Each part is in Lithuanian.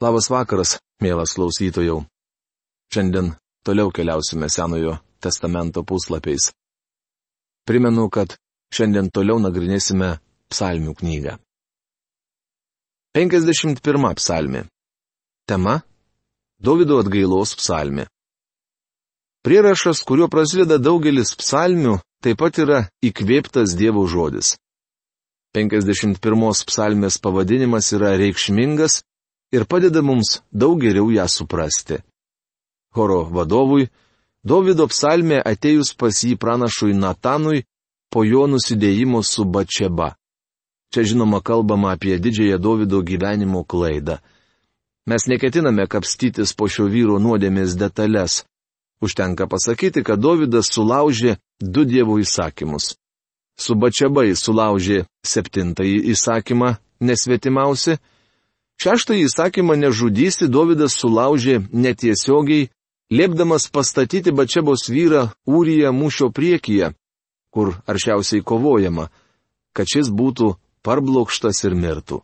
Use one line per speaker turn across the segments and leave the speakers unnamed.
Labas vakaras, mielas klausytojau. Šiandien toliau keliausime Senojo testamento puslapiais. Primenu, kad šiandien toliau nagrinėsime psalmių knygą. 51 psalmi. Tema - Davido atgailos psalmi. Prierašas, kuriuo prasideda daugelis psalmių, taip pat yra įkvėptas Dievo žodis. 51 psalmės pavadinimas yra reikšmingas ir padeda mums daug geriau ją suprasti. Horo vadovui, Davido psalmė atėjus pas jį pranašui Natanui po jo nusidėjimo su Bačeba. Čia žinoma kalbama apie didžiąją Davido gyvenimo klaidą. Mes neketiname kapstytis po šio vyro nuodėmės detalės. Užtenka pasakyti, kad Davidas sulaužė du dievo įsakymus. Su Bačeba jis sulaužė septintąjį įsakymą - nesvetimausi, Šeštąjį įsakymą nežudysi Davidas sulaužė netiesiogiai, liepdamas pastatyti Bačebos vyrą Ūriją mūšio priekyje, kur aršiausiai kovojama, kad šis būtų parblokštas ir mirtų.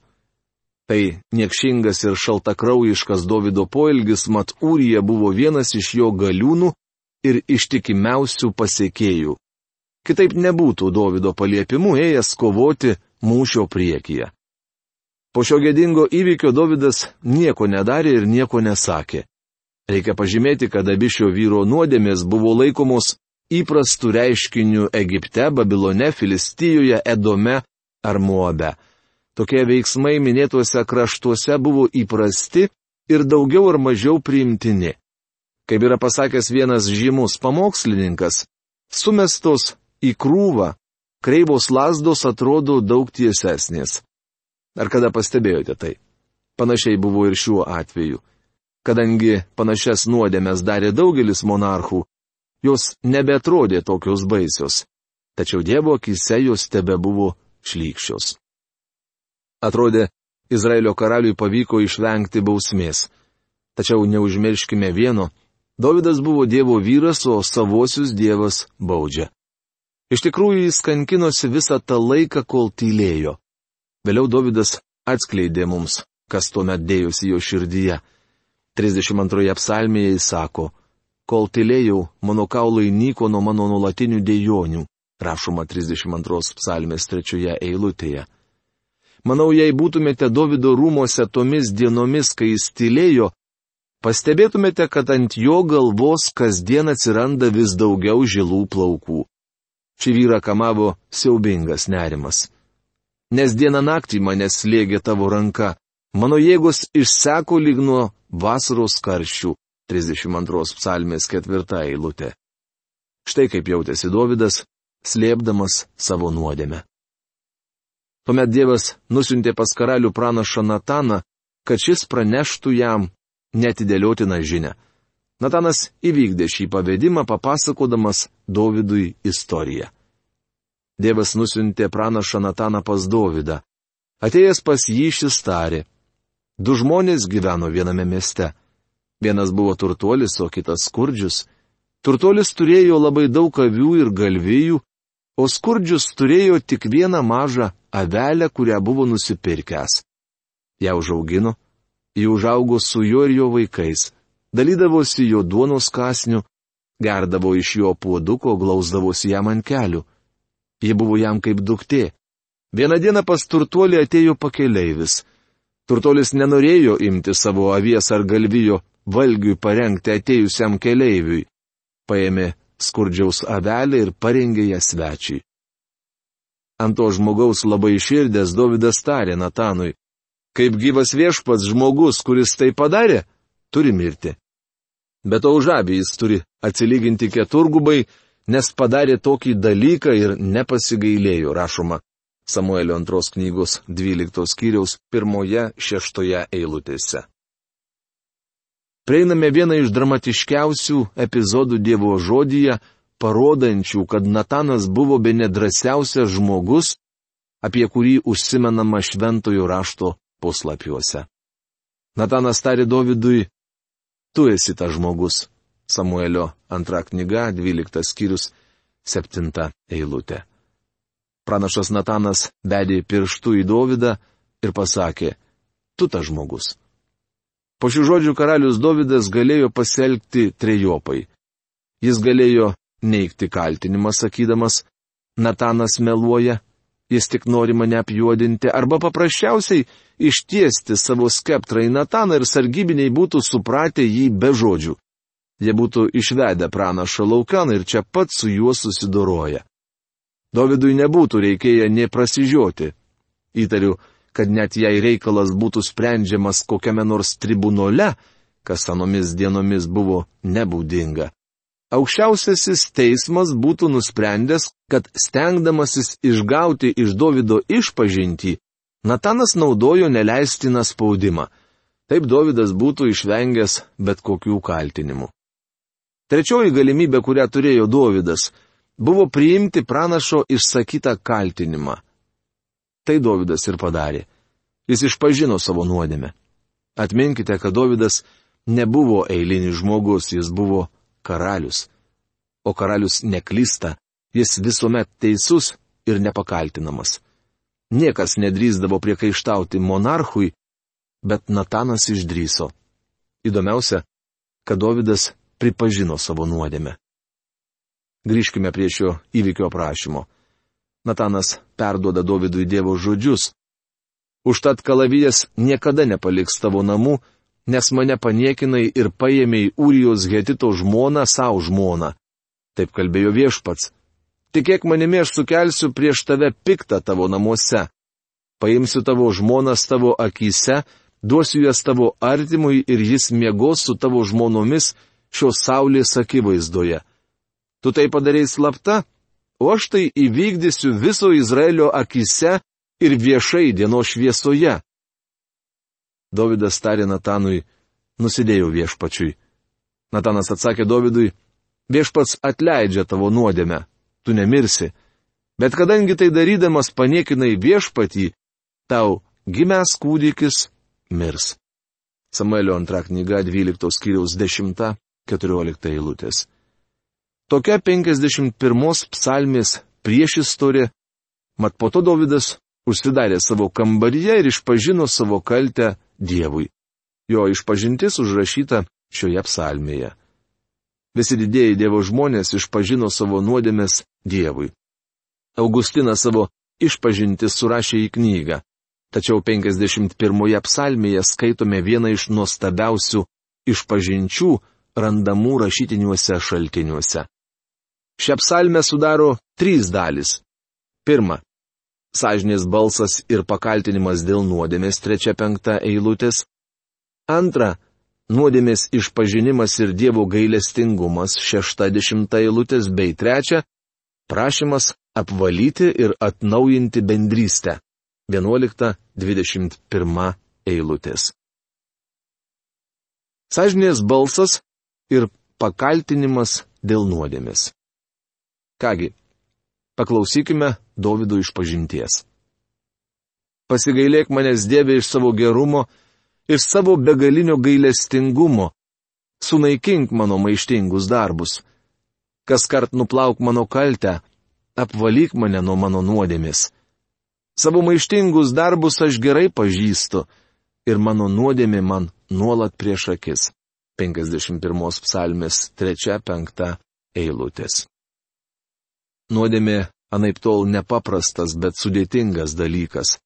Tai niekšingas ir šaltakraujiškas Davido poelgis, mat Ūrija buvo vienas iš jo galiūnų ir ištikimiausių pasiekėjų. Kitaip nebūtų Davido paliepimu ėjęs kovoti mūšio priekyje. Po šio gėdingo įvykio Davidas nieko nedarė ir nieko nesakė. Reikia pažymėti, kad abi šio vyro nuodėmės buvo laikomos įprastų reiškinių Egipte, Babilone, Filistijoje, Edome ar Moabe. Tokie veiksmai minėtuose kraštuose buvo įprasti ir daugiau ar mažiau priimtini. Kaip yra pasakęs vienas žymus pamokslininkas, sumestos į krūvą, kreivos lasdos atrodo daug tiesesnės. Ar kada pastebėjote tai? Panašiai buvo ir šiuo atveju. Kadangi panašias nuodėmės darė daugelis monarchų, jos nebetrodė tokios baisios. Tačiau Dievo akise jos tebe buvo šlykščios. Atrodė, Izraelio karaliui pavyko išvengti bausmės. Tačiau neužmirškime vieno, Davidas buvo Dievo vyras, o savosius Dievas baudžia. Iš tikrųjų jis kankinosi visą tą laiką, kol tylėjo. Vėliau Davidas atskleidė mums, kas tuomet dėjosi jo širdyje. 32 psalmėje jis sako, kol tylėjau, mano kaulai nyko nuo mano nuolatinių dėjonių, rašoma 32 psalmės trečioje eilutėje. Manau, jei būtumėte Davido rūmose tomis dienomis, kai jis tylėjo, pastebėtumėte, kad ant jo galvos kasdien atsiranda vis daugiau žilų plaukų. Šį vyrą kamavo siaubingas nerimas nes dieną naktį mane slėgė tavo ranka, mano jėgos išseko lyg nuo vasaros karščių. 32 psalmės ketvirta eilutė. Štai kaip jautėsi Davidas, slėpdamas savo nuodėmę. Tuomet Dievas nusintė pas karalių pranašą Nataną, kad šis praneštų jam netidėliotiną žinę. Natanas įvykdė šį pavedimą papasakodamas Dovydui istoriją. Dievas nusintė pranašą Nataną pas Dovydą. Atėjęs pas jį šis tarė. Du žmonės gyveno viename mieste. Vienas buvo turtuolis, o kitas skurdžius. Turtuolis turėjo labai daug avių ir galvijų, o skurdžius turėjo tik vieną mažą avelę, kurią buvo nusipirkęs. Ja užaugino, ji užaugo su juo ir jo vaikais, dalydavosi jo duonos kasniu, gerdavo iš jo puoduko, glausdavosi jam ant kelių. Ji buvo jam kaip duktė. Vieną dieną pas turtuolį atėjo pakeleivis. Turtuolis nenorėjo imti savo avies ar galvijo valgiui parengti atėjusiam keleiviui. Paėmė skurdžiaus avelę ir parengė ją svečiui. Ant to žmogaus labai iširdęs Davidas tarė Natanui, kaip gyvas viešpats žmogus, kuris tai padarė, turi mirti. Bet to už abį jis turi atsilyginti keturgubai, nes padarė tokį dalyką ir nepasigailėjo, rašoma Samuelio antros knygos 12 skyriaus pirmoje šeštoje eilutėse. Prieiname vieną iš dramatiškiausių epizodų Dievo žodyje, parodančių, kad Natanas buvo be nedrasiausias žmogus, apie kurį užsimenama šventojo rašto puslapiuose. Natanas tarė Dovydui, tu esi tas žmogus. Samuelio antra knyga, 12 skyrius, 7 eilutė. Pranašas Natanas bedė pirštų į Dovydą ir pasakė, tu tas žmogus. Po šių žodžių karalius Davidas galėjo pasielgti trejopai. Jis galėjo neikti kaltinimą, sakydamas, Natanas meluoja, jis tik nori mane apjuodinti, arba paprasčiausiai ištiesti savo skeptrą į Nataną ir sargybiniai būtų supratę jį be žodžių. Jie būtų išvedę pranašą laukan ir čia pat su juo susidoroja. Dovydui nebūtų reikėję nie prasižioti. Įtariu, kad net jei reikalas būtų sprendžiamas kokiame nors tribunole, kas anomis dienomis buvo nebūdinga. Aukščiausiasis teismas būtų nusprendęs, kad stengdamasis išgauti iš Davido išpažinti, Natanas naudojo neleistiną spaudimą. Taip Davidas būtų išvengęs bet kokių kaltinimų. Trečioji galimybė, kurią turėjo Davidas, buvo priimti pranašo išsakytą kaltinimą. Tai Davidas ir padarė. Jis išpažino savo nuodėmę. Atminkite, kad Davidas nebuvo eilinis žmogus, jis buvo karalius. O karalius neklysta, jis visuomet teisus ir nepakaltinamas. Niekas nedrįzdavo priekaištauti monarchui, bet Natanas išdryso. Įdomiausia, kad Davidas pripažino savo nuodėmę. Grįžkime prie šio įvykio aprašymo. Natanas perduoda Dovydui Dievo žodžius. Užtat kalavijas niekada nepaliks tavo namų, nes mane paniekinai ir paėmėjai Ūrijos Getito žmoną savo žmoną. Taip kalbėjo viešpats. Tikėk manimi aš sukelsiu prieš tave piktą tavo namuose. Paimsiu tavo žmonas tavo akise, duosiu jas tavo artimui ir jis miegos su tavo žmonomis šios saulės akivaizdoje. Tu tai padarei slapta, o aš tai įvykdysiu viso Izraelio akise ir viešai dienos šviesoje. Davidas tarė Natanui, nusidėjau viešpačiui. Natanas atsakė Davidui, viešpats atleidžia tavo nuodėmę, tu nemirsi. Bet kadangi tai darydamas paniekinai viešpatį, tau gimęs kūdikis mirs. Samuelio antra knyga 12 skyriaus 10-14 eilutės. Tokia 51 psalmės priešistorė, mat po to Davidas užsidarė savo kambaryje ir išpažino savo kaltę Dievui. Jo išpažintis užrašyta šioje psalmėje. Visi didėjai Dievo žmonės išpažino savo nuodėmės Dievui. Augustinas savo išpažintis surašė į knygą. Tačiau 51 psalmėje skaitome vieną iš nuostabiausių išpažinčių randamų rašytiniuose šaltiniuose. Šią psalmę sudaro trys dalis. Pirma. Sažinės balsas ir pakaltinimas dėl nuodėmės trečia penkta eilutės. Antra. Nuodėmės išpažinimas ir Dievo gailestingumas šešta dešimta eilutės bei trečia. Prašymas apvalyti ir atnaujinti bendrystę. 11-21 eilutės. Sažinės balsas ir pakaltinimas dėl nuodėmės. Kągi, paklausykime Davido išpažinties. Pasigailėk manęs Dieve iš savo gerumo, iš savo begalinio gailestingumo, sunaikink mano maištingus darbus. Kas kart nuplauk mano kaltę, apvalyk mane nuo mano nuodėmės. Savo maištingus darbus aš gerai pažįstu ir mano nuodėmė man nuolat prieš akis. 51 psalmės 3-5 eilutės. Nuodėmė anaip tol nepaprastas, bet sudėtingas dalykas.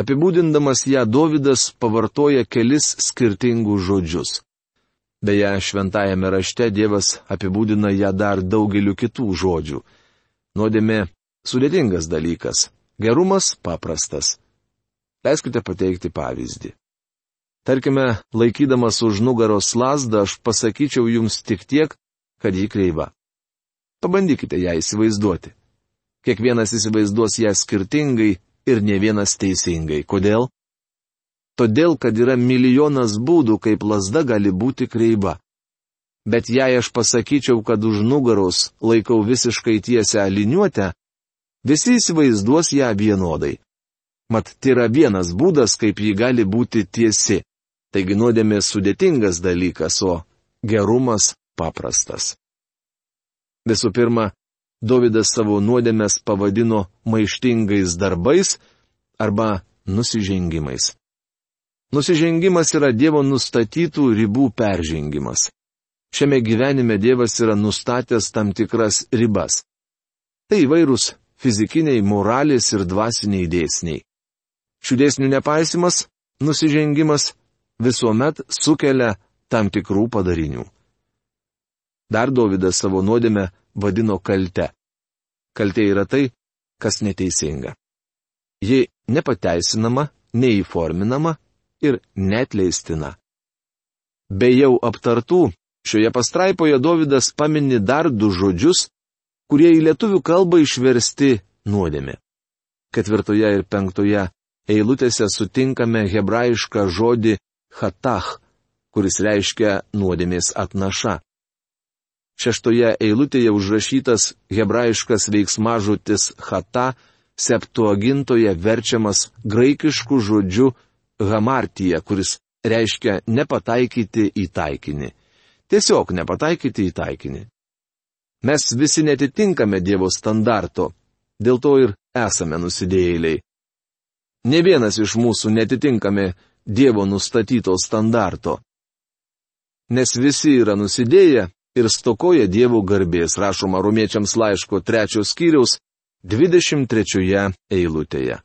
Apibūdindamas ją Dovydas pavartoja kelis skirtingus žodžius. Beje, šventajame rašte Dievas apibūdina ją dar daugeliu kitų žodžių. Nuodėmė sudėtingas dalykas, gerumas paprastas. Leiskite pateikti pavyzdį. Tarkime, laikydamas už nugaros lasdą, aš pasakyčiau jums tik tiek, kad ji kreiva. Pabandykite ją įsivaizduoti. Kiekvienas įsivaizduos ją skirtingai ir ne vienas teisingai. Kodėl? Todėl, kad yra milijonas būdų, kaip lasda gali būti kreiva. Bet jei aš pasakyčiau, kad už nugaros laikau visiškai tiesę liniuotę, visi įsivaizduos ją vienodai. Mat, tai yra vienas būdas, kaip ji gali būti tiesi. Taigi nuodėmė sudėtingas dalykas, o gerumas paprastas. Visų pirma, Davidas savo nuodėmės pavadino maištingais darbais arba nusižengimais. Nusižengimas yra Dievo nustatytų ribų peržengimas. Šiame gyvenime Dievas yra nustatęs tam tikras ribas. Tai įvairūs fizikiniai, moralės ir dvasiniai dėsniai. Šių dėsnių nepaisimas, nusižengimas visuomet sukelia tam tikrų padarinių. Dar Davidas savo nuodėmę vadino kalte. Kaltė yra tai, kas neteisinga. Ji nepateisinama, neįforminama ir netleistina. Be jau aptartų, šioje pastraipoje Davidas pamini dar du žodžius, kurie į lietuvių kalbą išversti nuodėmė. Ketvirtoje ir penktoje eilutėse sutinkame hebrajišką žodį hatach, kuris reiškia nuodėmės atnaša. Šeštoje eilutėje užrašytas hebrajiškas veiksmažodis hata, septuagintoje verčiamas graikišku žodžiu hamartija, kuris reiškia nepataikyti į taikinį. Tiesiog nepataikyti į taikinį. Mes visi netitinkame Dievo standarto, dėl to ir esame nusidėjėliai. Ne vienas iš mūsų netitinkame Dievo nustatyto standarto. Nes visi yra nusidėję ir stokoja dievų garbės, rašoma romiečiams laiško trečios skyriaus 23 eilutėje.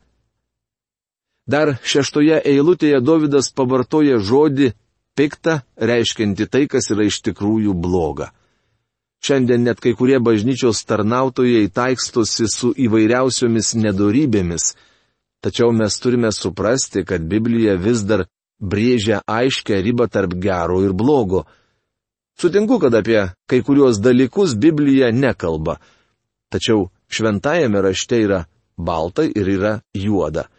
Dar šeštoje eilutėje Davidas pavartoja žodį piktą, reiškinti tai, kas yra iš tikrųjų bloga. Šiandien net kai kurie bažnyčios tarnautojai taikstosi su įvairiausiomis nedorybėmis, tačiau mes turime suprasti, kad Biblija vis dar brėžia aiškę ribą tarp gero ir blogo Sutinku, kad apie kai kuriuos dalykus Biblija nekalba. Tačiau šventajame rašte yra balta ir yra juoda.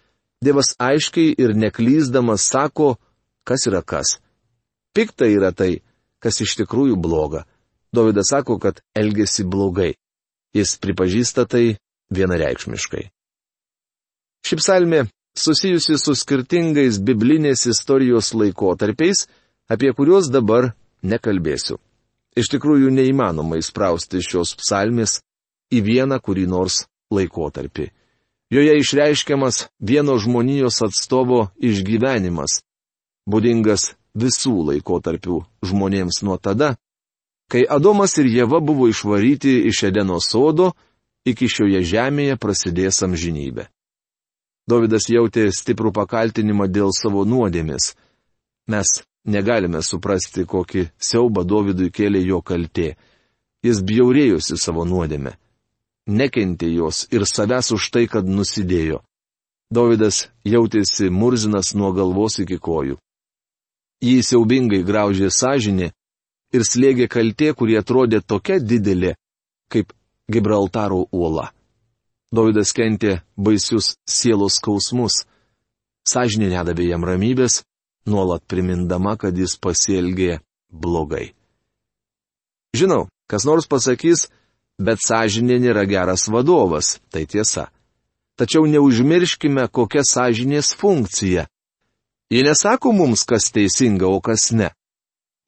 Dievas aiškiai ir neklyzdamas sako, kas yra kas. Pikta yra tai, kas iš tikrųjų bloga. Dovydas sako, kad elgesi blogai. Jis pripažįsta tai vienareikšmiškai. Ši psalmė susijusi su skirtingais biblinės istorijos laikotarpiais, apie kuriuos dabar nekalbėsiu. Iš tikrųjų neįmanoma įsprausti šios psalmės į vieną kurį nors laikotarpį. Joje išreiškiamas vieno žmonijos atstovo išgyvenimas, būdingas visų laikotarpių žmonėms nuo tada, kai Adomas ir Jėva buvo išvaryti iš Edeno sodo, iki šioje žemėje prasidės amžinybė. Davidas jautė stiprų pakaltinimą dėl savo nuodėmės. Mes Negalime suprasti, kokį siaubą Dovydui kėlė jo kaltė. Jis bjaurėjosi savo nuodėme. Nekentė jos ir savęs už tai, kad nusidėjo. Dovydas jautėsi murzinas nuo galvos iki kojų. Jį siaubingai graužė sąžinė ir slėgė kaltė, kurie atrodė tokia didelė, kaip Gibraltaro uola. Dovydas kentė baisius sielos skausmus. Sąžinė nedavė jam ramybės, nuolat primindama, kad jis pasielgė blogai. Žinau, kas nors pasakys, bet sąžinė nėra geras vadovas, tai tiesa. Tačiau neužmirškime, kokia sąžinės funkcija. Ji nesako mums, kas teisinga, o kas ne.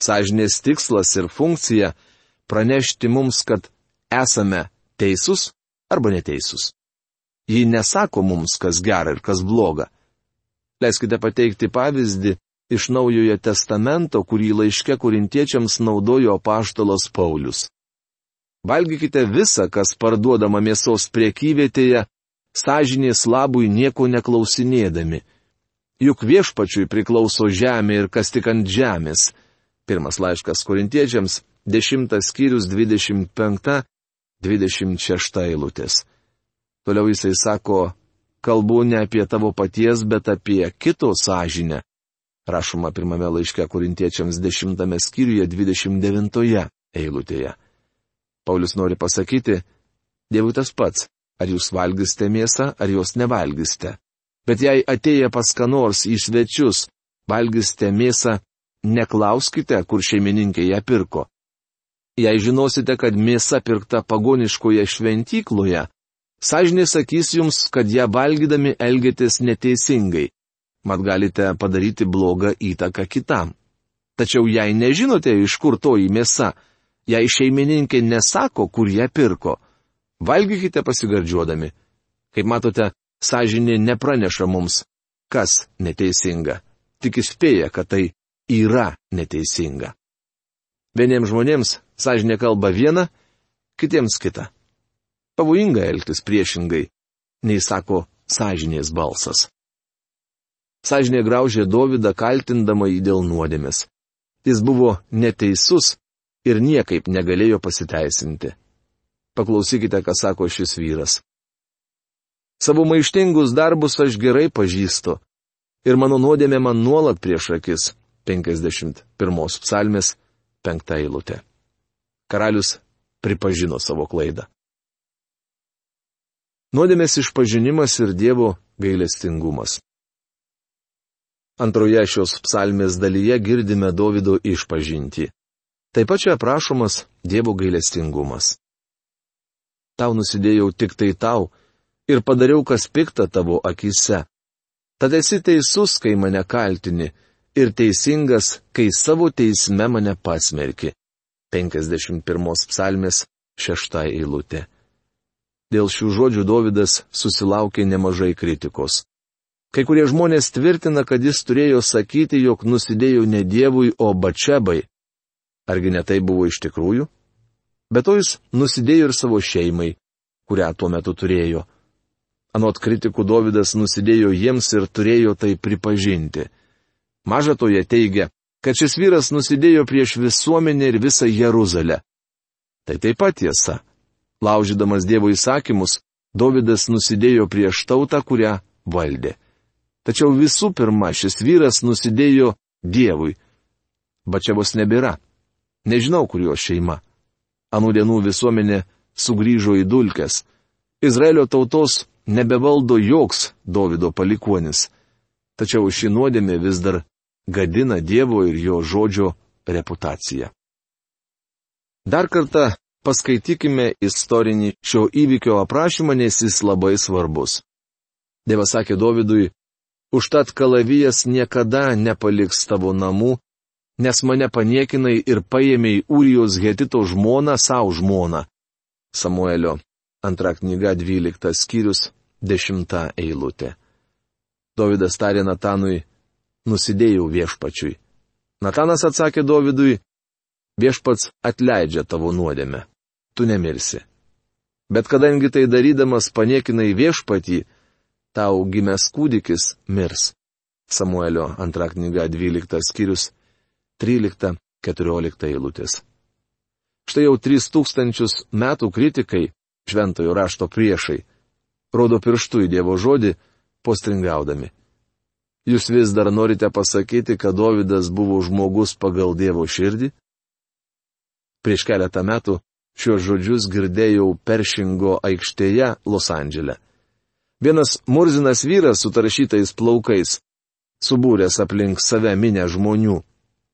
Sąžinės tikslas ir funkcija - pranešti mums, kad esame teisūs arba neteisūs. Ji nesako mums, kas gera ir kas bloga. Leiskite pateikti pavyzdį, iš Naujojo testamento, kurį laiške korintiečiams naudojo paštalas Paulius. Valgykite visą, kas parduodama mėsos priekyvietėje, sąžinės labui nieko neklausinėdami. Juk viešpačiui priklauso žemė ir kas tik ant žemės. Pirmas laiškas korintiečiams, dešimtas skyrius 25-26 eilutės. Toliau jisai sako, kalbu ne apie tavo paties, bet apie kito sąžinę rašoma pirmame laiške korintiečiams 10 skyriuje 29 eilutėje. Paulius nori pasakyti, Dievui tas pats, ar jūs valgysite mėsą, ar jos nevalgysite. Bet jei atėję pas ką nors į svečius, valgysite mėsą, neklauskite, kur šeimininkė ją pirko. Jei žinosite, kad mėsa pirkta pagoniškoje šventykloje, sąžinė sakys jums, kad ją valgydami elgėtės neteisingai mat galite padaryti blogą įtaką kitam. Tačiau jei nežinote, iš kur toji mėsa, jei šeimininkė nesako, kur ją pirko, valgykite pasigardžiuodami. Kaip matote, sąžinė nepraneša mums, kas neteisinga. tik įspėja, kad tai yra neteisinga. Vieniems žmonėms sąžinė kalba viena, kitiems kita. Pavojinga elgtis priešingai, nei sako sąžinės balsas. Sąžinė graužė Dovydą kaltindama jį dėl nuodėmės. Jis buvo neteisus ir niekaip negalėjo pasiteisinti. Paklausykite, ką sako šis vyras. Savo maištingus darbus aš gerai pažįstu ir mano nuodėmė man nuolat prieš akis. 51 psalmės 5 eilutė. Karalius pripažino savo klaidą. Nuodėmės išpažinimas ir Dievo gailestingumas. Antroje šios psalmės dalyje girdime Davido išpažinti. Taip pat čia aprašomas Dievo gailestingumas. Tau nusidėjau tik tai tau ir padariau kas pikta tavo akise. Tad esi teisus, kai mane kaltini, ir teisingas, kai savo teisme mane pasmerki. 51 psalmės 6 eilutė. Dėl šių žodžių Davidas susilaukė nemažai kritikos. Kai kurie žmonės tvirtina, kad jis turėjo sakyti, jog nusidėjo ne Dievui, o Bačebai. Argi ne tai buvo iš tikrųjų? Bet to jis nusidėjo ir savo šeimai, kurią tuo metu turėjo. Anot kritikų Davidas nusidėjo jiems ir turėjo tai pripažinti. Maža to jie teigia, kad šis vyras nusidėjo prieš visuomenę ir visą Jeruzalę. Tai taip pat tiesa. Laužydamas Dievo įsakymus, Davidas nusidėjo prieš tautą, kurią valdė. Tačiau visų pirma, šis vyras nusidėjo Dievui. Bačiavos nebėra. Nežinau, kur jo šeima. Anų dienų visuomenė sugrįžo į dulkes. Izraelio tautos nebevaldo joks Davido palikuonis. Tačiau ši nuodėmė vis dar gadina Dievo ir jo žodžio reputaciją. Dar kartą paskaitykime istorinį šio įvykio aprašymą, nes jis labai svarbus. Dievas sakė Dovydui, užtat kalavijas niekada nepaliks tavo namų, nes mane paniekinai ir paėmėjai Ūrijos Hetito žmoną savo žmoną. Samuelio antra knyga 12 skyrius 10 eilutė. Dovydas tarė Natanui, nusidėjau viešpačiui. Natanas atsakė Dovydui, viešpats atleidžia tavo nuodėmę tu nemirsi. Bet kadangi tai darydamas paniekinai viešpatį, tau gimęs kūdikis mirs. Samuelio antra knyga 12 skyrius 13-14 eilutės. Štai jau 3000 metų kritikai, šventojo rašto priešai, rodo pirštų į Dievo žodį, postringaudami. Jūs vis dar norite pasakyti, kad Dovydas buvo žmogus pagal Dievo širdį? Prieš keletą metų Šios žodžius girdėjau Peršingo aikštėje Los Andželė. Vienas murzinas vyras su taršytais plaukais, subūręs aplink save minę žmonių,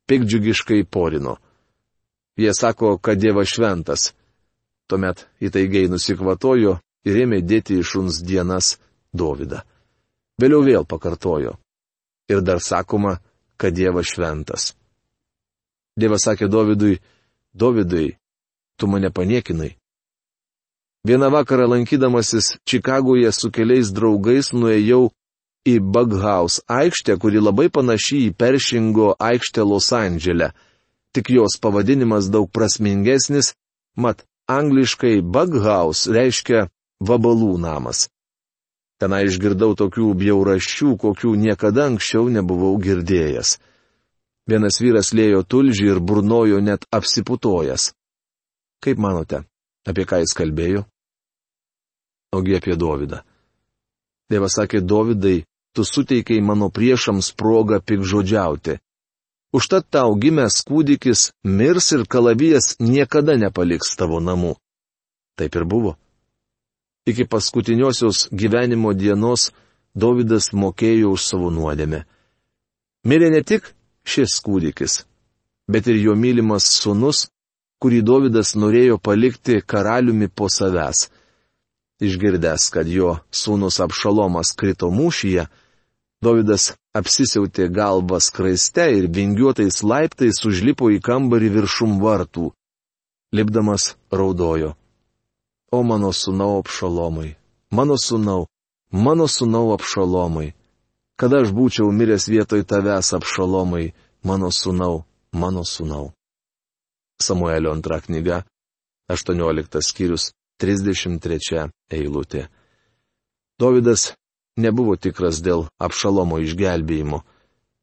pikdžiugiškai porino. Jie sako, kad Dievas šventas. Tuomet įtaigiai nusikvatojo ir ėmė dėti iš šuns dienas Dovydą. Vėliau vėl pakartojo. Ir dar sakoma, kad Dievas šventas. Dievas sakė Dovydui, Dovydai, tu mane paniekinai. Vieną vakarą lankydamasis Čikagoje su keliais draugais nuėjau į Bughouse aikštę, kuri labai panaši į Peršingo aikštę Los Andželę. Tik jos pavadinimas daug prasmingesnis, mat angliškai Bughouse reiškia vabalų namas. Tenai išgirdau tokių bjauraščių, kokių niekada anksčiau nebuvau girdėjęs. Vienas vyras lėjo tulžį ir burnojo net apsiputojęs. Kaip manote, apie ką jis kalbėjo? Ogi apie Dovydą. Dievas sakė Dovydai, tu suteikiai mano priešams progą pikžodžiauti. Užtat tau gimęs kūdikis mirs ir kalavijas niekada nepaliks tavo namų. Taip ir buvo. Iki paskutiniosios gyvenimo dienos Dovydas mokėjo už savo nuodėmę. Mirė ne tik šis kūdikis, bet ir jo mylimas sunus kurį Davidas norėjo palikti karaliumi po savęs. Išgirdęs, kad jo sūnus apšalomas krito mūšyje, Davidas apsisiautė galvą skraiste ir vingiuotais laiptais užlipo į kambarį viršum vartų. Lipdamas raudojo. O mano sūnau apšalomai, mano sūnau, mano sūnau apšalomai. kad aš būčiau miręs vietoj tavęs apšalomai, mano sūnau, mano sūnau. Samuelio antra knyga, 18 skyrius, 33 eilutė. Davidas nebuvo tikras dėl apšalomo išgelbėjimo.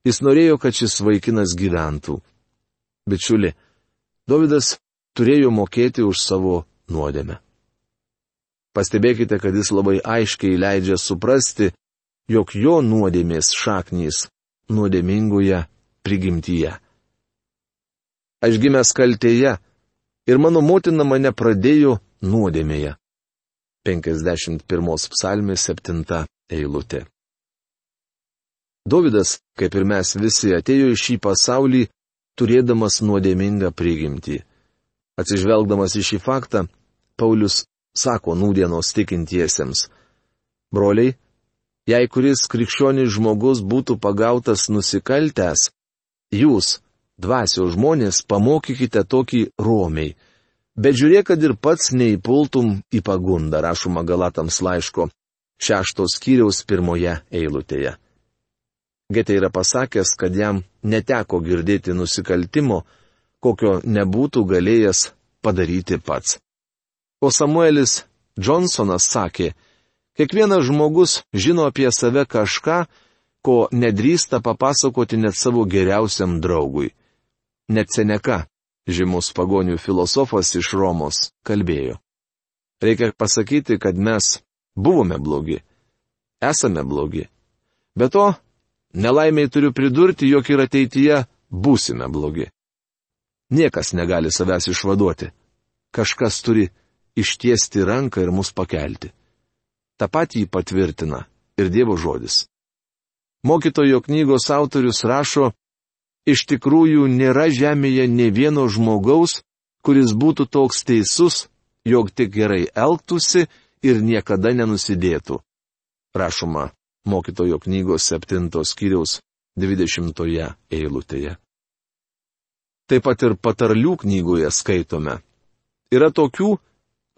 Jis norėjo, kad šis vaikinas gyventų. Bičiuli, Davidas turėjo mokėti už savo nuodėmę. Pastebėkite, kad jis labai aiškiai leidžia suprasti, jog jo nuodėmės šaknys nuodėmingoje prigimtyje. Aš gimęs kaltėje ir mano motina mane pradėjo nuodėmėje. 51 psalmės 7 eilutė. Davidas, kaip ir mes visi, atėjo į šį pasaulį turėdamas nuodėmingą prigimtį. Atsižvelgdamas į šį faktą, Paulius sako nūdienos tikintiesiems. Broliai, jei kuris krikščionis žmogus būtų pagautas nusikaltęs, jūs, dvasio žmonės, pamokykite tokį romiai. Bet žiūrėk, kad ir pats neįpultum į pagundą, rašoma Galatams laiško šeštos skyriaus pirmoje eilutėje. Getė yra pasakęs, kad jam neteko girdėti nusikaltimo, kokio nebūtų galėjęs padaryti pats. O Samuelis Johnsonas sakė, kiekvienas žmogus žino apie save kažką, ko nedrįsta papasakoti net savo geriausiam draugui. Net Seneka, žymus pagonių filosofas iš Romos, kalbėjo. Reikia pasakyti, kad mes buvome blogi. Esame blogi. Be to, Nelaimiai turiu pridurti, jog ir ateityje būsime blogi. Niekas negali savęs išvaduoti. Kažkas turi ištiesti ranką ir mus pakelti. Ta patį patvirtina ir Dievo žodis. Mokytojo knygos autorius rašo, iš tikrųjų nėra žemėje ne vieno žmogaus, kuris būtų toks teisus, jog tik gerai elgtųsi ir niekada nenusidėtų. Rašoma mokytojo knygos 7 skyriaus 20 eilutėje. Taip pat ir patarlių knygoje skaitome. Yra tokių,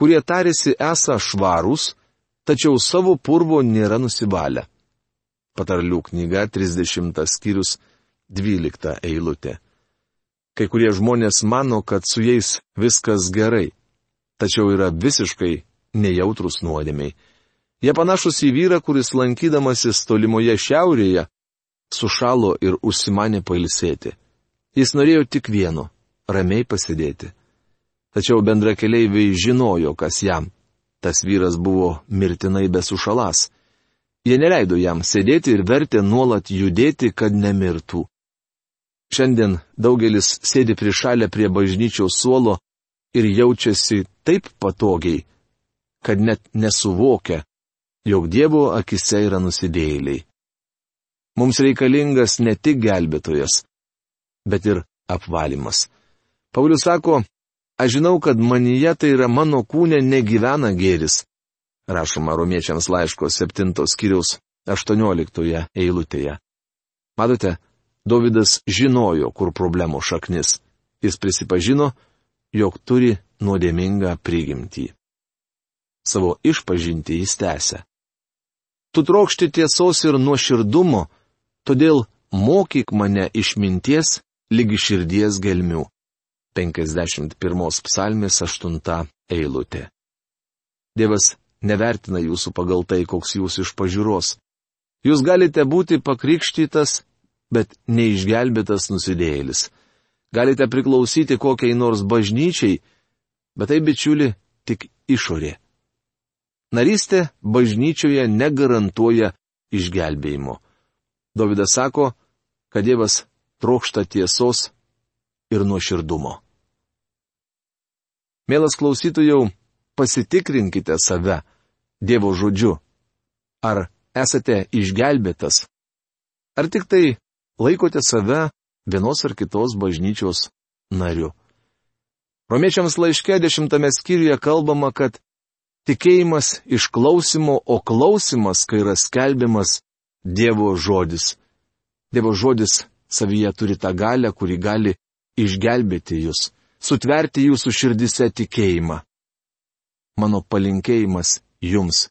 kurie tarėsi esą švarūs, tačiau savo purvo nėra nusivalę. Patarlių knyga 30 skyrius 12 eilutė. Kai kurie žmonės mano, kad su jais viskas gerai, tačiau yra visiškai nejautrus nuodėmiai Jie panašus į vyrą, kuris lankydamasis tolimoje šiaurėje sušalo ir užsimanė pailsėti. Jis norėjo tik vieno - ramiai pasidėti. Tačiau bendra keliaiviai žinojo, kas jam. Tas vyras buvo mirtinai besušalas. Jie neleido jam sėdėti ir vertė nuolat judėti, kad nemirtų. Šiandien daugelis sėdi prišalę prie bažnyčiaus suolo ir jaučiasi taip patogiai, kad net nesuvokia, jog Dievo akise yra nusidėjėliai. Mums reikalingas ne tik gelbėtojas, bet ir apvalimas. Paulius sako, aš žinau, kad manyje tai yra mano kūne negyvena gėris. Rašoma romiečiams laiško 7 skyriaus 18 eilutėje. Matote, Davidas žinojo, kur problemo šaknis. Jis prisipažino, jog turi nuodėmingą prigimtį. Savo išpažinti jis tęsia. Tu trokšti tiesos ir nuoširdumo, todėl mokyk mane išminties lygi širdies gelmių. 51 psalmės 8 eilutė. Dievas nevertina jūsų pagal tai, koks jūs iš pažiūros. Jūs galite būti pakrikštytas, bet neišgelbėtas nusidėjėlis. Galite priklausyti kokiai nors bažnyčiai, bet tai bičiuli tik išorė. Narystė bažnyčioje negarantuoja išgelbėjimo. Davidas sako, kad Dievas trokšta tiesos ir nuoširdumo. Mielas klausytojau, pasitikrinkite save Dievo žodžiu. Ar esate išgelbėtas? Ar tik tai laikote save vienos ar kitos bažnyčios nariu? Romiečiams laiške dešimtame skyriuje kalbama, kad Tikėjimas iš klausimo, o klausimas, kai yra skelbiamas Dievo žodis. Dievo žodis savyje turi tą galę, kuri gali išgelbėti jūs, sutverti jūsų širdise tikėjimą. Mano palinkėjimas jums.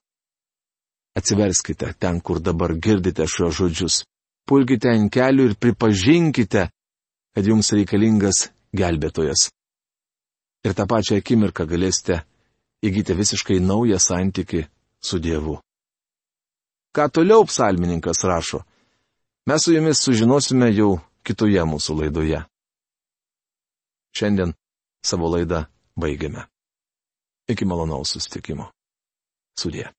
Atsiverskite ten, kur dabar girdite šios žodžius. Pulkite ant kelių ir pripažinkite, kad jums reikalingas gelbėtojas. Ir tą pačią akimirką galėsite įgyti visiškai naują santyki su Dievu. Ką toliau psalmininkas rašo? Mes su jumis sužinosime jau kitoje mūsų laidoje. Šiandien savo laidą baigiame. Iki malonaus sustikimo. Sudė.